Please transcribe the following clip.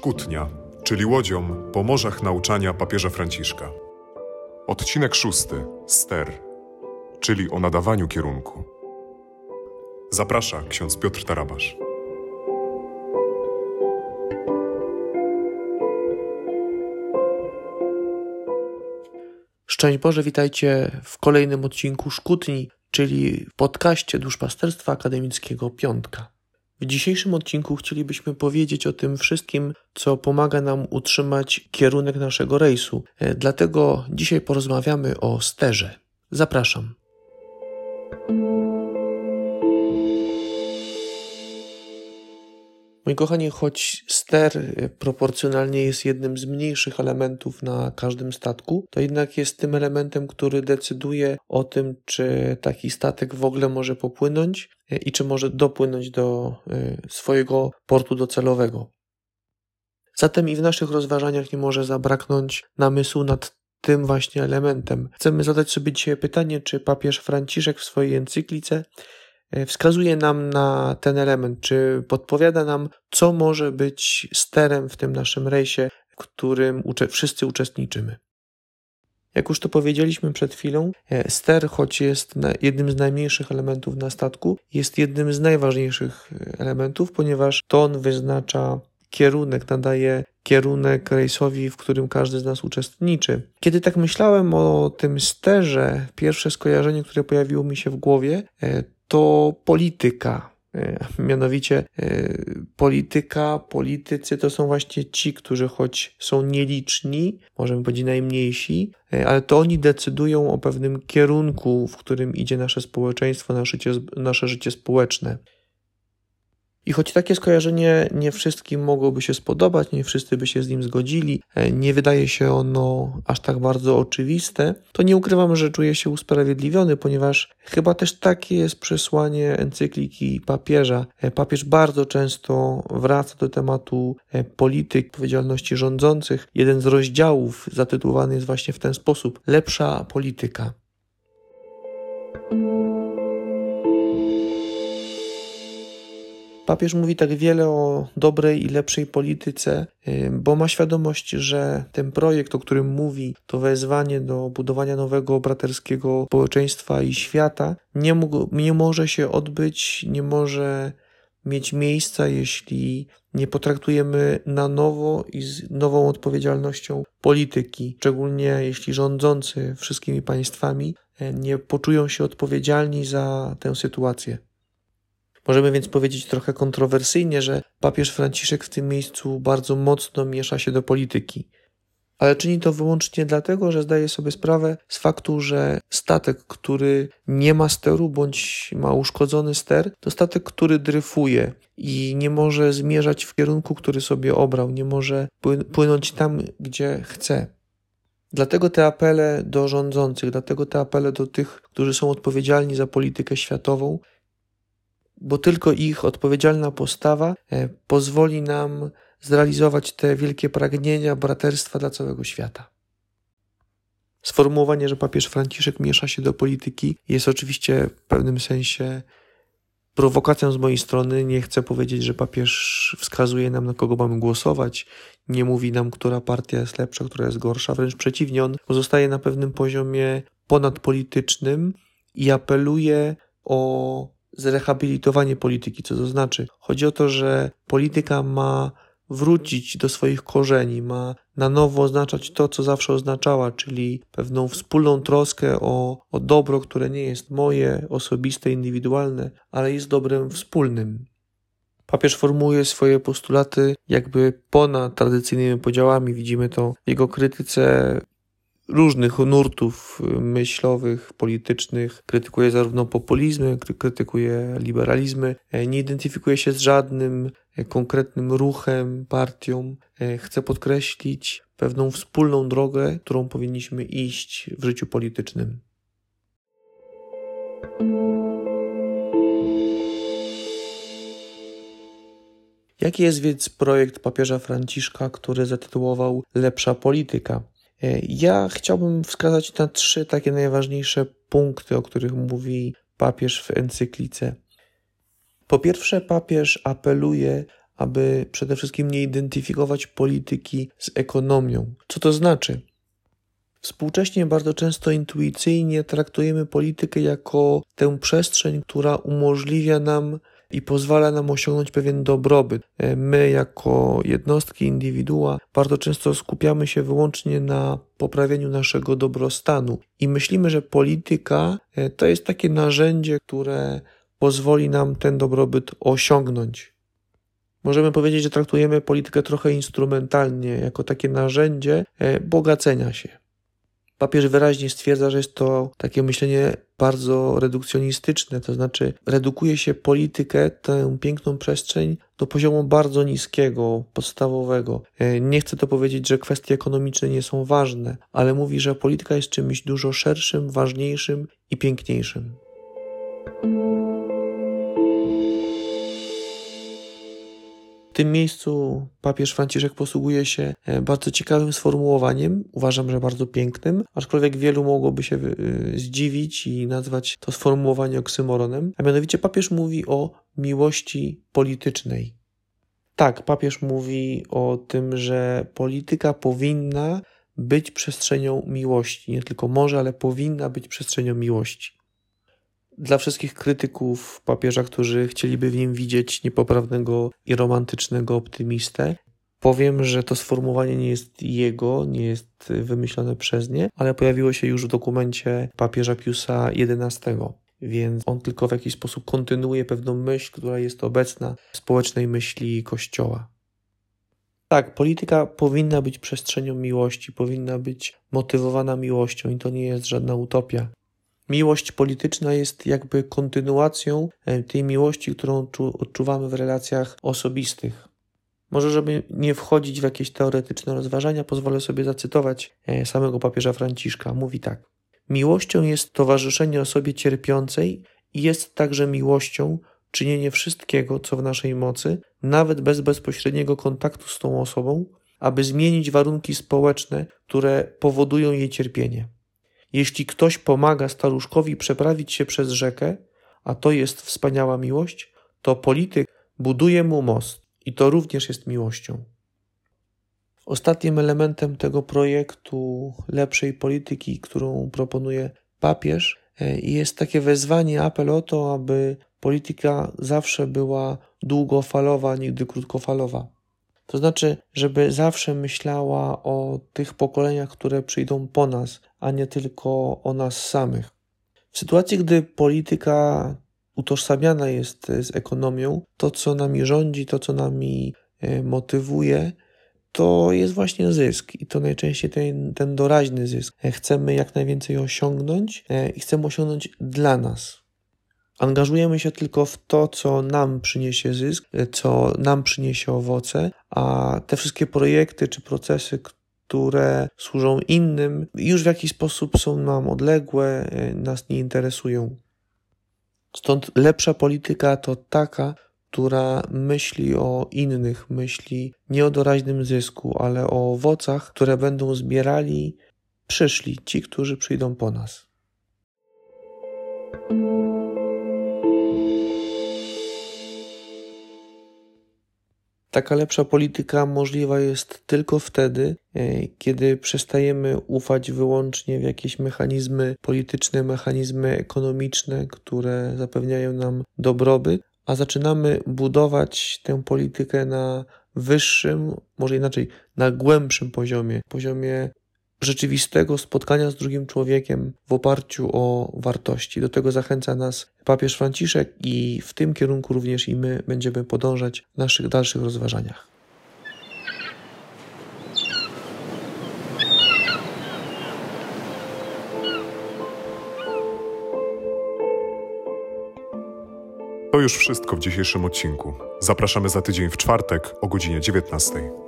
Szkutnia, czyli łodzią po morzach nauczania papieża Franciszka. Odcinek szósty. Ster, czyli o nadawaniu kierunku. Zaprasza ksiądz Piotr Tarabasz. Szczęść Boże, witajcie w kolejnym odcinku Szkutni, czyli w podcaście Duszpasterstwa Akademickiego Piątka. W dzisiejszym odcinku chcielibyśmy powiedzieć o tym wszystkim, co pomaga nam utrzymać kierunek naszego rejsu. E, dlatego dzisiaj porozmawiamy o sterze. Zapraszam. Moi kochani, choć ster proporcjonalnie jest jednym z mniejszych elementów na każdym statku, to jednak jest tym elementem, który decyduje o tym, czy taki statek w ogóle może popłynąć e, i czy może dopłynąć do e, swojego portu docelowego. Zatem i w naszych rozważaniach nie może zabraknąć namysłu nad tym właśnie elementem. Chcemy zadać sobie dzisiaj pytanie, czy papież Franciszek w swojej encyklice wskazuje nam na ten element, czy podpowiada nam, co może być sterem w tym naszym rejsie, w którym ucze wszyscy uczestniczymy. Jak już to powiedzieliśmy przed chwilą, e, ster, choć jest jednym z najmniejszych elementów na statku, jest jednym z najważniejszych e, elementów, ponieważ to on wyznacza kierunek, nadaje kierunek rejsowi, w którym każdy z nas uczestniczy. Kiedy tak myślałem o tym sterze, pierwsze skojarzenie, które pojawiło mi się w głowie, to polityka. E, mianowicie e, polityka, politycy to są właśnie ci, którzy choć są nieliczni, możemy powiedzieć najmniejsi, e, ale to oni decydują o pewnym kierunku, w którym idzie nasze społeczeństwo, nasze życie, nasze życie społeczne. I choć takie skojarzenie nie wszystkim mogłoby się spodobać, nie wszyscy by się z nim zgodzili, e, nie wydaje się ono aż tak bardzo oczywiste, to nie ukrywam, że czuję się usprawiedliwiony, ponieważ chyba też takie jest przesłanie encykliki papieża. E, papież bardzo często wraca do tematu e, polityk, odpowiedzialności rządzących. Jeden z rozdziałów zatytułowany jest właśnie w ten sposób: Lepsza polityka. Papież mówi tak wiele o dobrej i lepszej polityce, y, bo ma świadomość, że ten projekt, o którym mówi, to wezwanie do budowania nowego braterskiego społeczeństwa i świata, nie, mógł, nie może się odbyć, nie może mieć miejsca, jeśli nie potraktujemy na nowo i z nową odpowiedzialnością polityki, szczególnie jeśli rządzący wszystkimi państwami y, nie poczują się odpowiedzialni za tę sytuację. Możemy więc powiedzieć trochę kontrowersyjnie, że papież Franciszek w tym miejscu bardzo mocno miesza się do polityki. Ale czyni to wyłącznie dlatego, że zdaje sobie sprawę z faktu, że statek, który nie ma steru bądź ma uszkodzony ster, to statek, który dryfuje i nie może zmierzać w kierunku, który sobie obrał, nie może płynąć tam, gdzie chce. Dlatego te apele do rządzących, dlatego te apele do tych, którzy są odpowiedzialni za politykę światową, bo tylko ich odpowiedzialna postawa e, pozwoli nam zrealizować te wielkie pragnienia braterstwa dla całego świata. Sformułowanie, że papież Franciszek miesza się do polityki, jest oczywiście w pewnym sensie prowokacją z mojej strony. Nie chcę powiedzieć, że papież wskazuje nam, na kogo mamy głosować, nie mówi nam, która partia jest lepsza, która jest gorsza. Wręcz przeciwnie, on pozostaje na pewnym poziomie ponadpolitycznym i apeluje o zrehabilitowanie polityki. Co to znaczy? Chodzi o to, że polityka ma wrócić do swoich korzeni, ma na nowo oznaczać to, co zawsze oznaczała, czyli pewną wspólną troskę o, o dobro, które nie jest moje, osobiste, indywidualne, ale jest dobrem wspólnym. Papież formułuje swoje postulaty jakby ponad tradycyjnymi podziałami. Widzimy to w jego krytyce różnych nurtów myślowych, politycznych. Krytykuje zarówno populizmy, krytykuje liberalizmy. E, nie identyfikuje się z żadnym e, konkretnym ruchem, partią. E, chce podkreślić pewną wspólną drogę, którą powinniśmy iść w życiu politycznym. Jaki jest więc projekt papieża Franciszka, który zatytułował Lepsza polityka? E, ja chciałbym wskazać na trzy takie najważniejsze punkty, o których mówi papież w encyklice. Po pierwsze, papież apeluje, aby przede wszystkim nie identyfikować polityki z ekonomią. Co to znaczy? Współcześnie bardzo często intuicyjnie traktujemy politykę jako tę przestrzeń, która umożliwia nam i pozwala nam osiągnąć pewien dobrobyt. E, my, jako jednostki, indywidua, bardzo często skupiamy się wyłącznie na poprawieniu naszego dobrostanu i myślimy, że polityka e, to jest takie narzędzie, które pozwoli nam ten dobrobyt osiągnąć. Możemy powiedzieć, że traktujemy politykę trochę instrumentalnie, jako takie narzędzie e, bogacenia się. Papież wyraźnie stwierdza, że jest to takie myślenie bardzo redukcjonistyczne, to znaczy redukuje się politykę, tę piękną przestrzeń do poziomu bardzo niskiego, podstawowego. E, nie chcę to powiedzieć, że kwestie ekonomiczne nie są ważne, ale mówi, że polityka jest czymś dużo szerszym, ważniejszym i piękniejszym. Tym miejscu papież Franciszek posługuje się e, bardzo ciekawym sformułowaniem, uważam, że bardzo pięknym, aczkolwiek wielu mogłoby się e, zdziwić i nazwać to sformułowanie oksymoronem, a mianowicie papież mówi o miłości politycznej. Tak, papież mówi o tym, że polityka powinna być przestrzenią miłości. Nie tylko może, ale powinna być przestrzenią miłości. Dla wszystkich krytyków papieża, którzy chcieliby w nim widzieć niepoprawnego i romantycznego optymistę, powiem, że to sformułowanie nie jest jego, nie jest wymyślone przez nie, ale pojawiło się już w dokumencie papieża Piusa XI więc on tylko w jakiś sposób kontynuuje pewną myśl, która jest obecna w społecznej myśli Kościoła. Tak, polityka powinna być przestrzenią miłości, powinna być motywowana miłością i to nie jest żadna utopia. Miłość polityczna jest jakby kontynuacją e, tej miłości, którą odczuwamy w relacjach osobistych. Może, żeby nie wchodzić w jakieś teoretyczne rozważania, pozwolę sobie zacytować e, samego papieża Franciszka. Mówi tak: Miłością jest towarzyszenie osobie cierpiącej i jest także miłością czynienie wszystkiego, co w naszej mocy, nawet bez bezpośredniego kontaktu z tą osobą, aby zmienić warunki społeczne, które powodują jej cierpienie. Jeśli ktoś pomaga staruszkowi przeprawić się przez rzekę, a to jest wspaniała miłość, to polityk buduje mu most i to również jest miłością. Ostatnim elementem tego projektu lepszej polityki, którą proponuje papież, e, jest takie wezwanie, apel o to, aby polityka zawsze była długofalowa, nigdy krótkofalowa. To znaczy, żeby zawsze myślała o tych pokoleniach, które przyjdą po nas, a nie tylko o nas samych. W sytuacji, gdy polityka utożsamiana jest z ekonomią, to co nami rządzi, to co nami e, motywuje, to jest właśnie zysk i to najczęściej ten, ten doraźny zysk. E, chcemy jak najwięcej osiągnąć e, i chcemy osiągnąć dla nas. Angażujemy się tylko w to, co nam przyniesie zysk, co nam przyniesie owoce, a te wszystkie projekty czy procesy, które służą innym, już w jakiś sposób są nam odległe, nas nie interesują. Stąd lepsza polityka to taka, która myśli o innych, myśli nie o doraźnym zysku, ale o owocach, które będą zbierali przyszli, ci, którzy przyjdą po nas. Taka lepsza polityka możliwa jest tylko wtedy, e, kiedy przestajemy ufać wyłącznie w jakieś mechanizmy polityczne, mechanizmy ekonomiczne, które zapewniają nam dobrobyt, a zaczynamy budować tę politykę na wyższym, może inaczej, na głębszym poziomie, poziomie rzeczywistego spotkania z drugim człowiekiem w oparciu o wartości. Do tego zachęca nas papież Franciszek i w tym kierunku również i my będziemy podążać w naszych dalszych rozważaniach. To już wszystko w dzisiejszym odcinku. Zapraszamy za tydzień w czwartek o godzinie 19.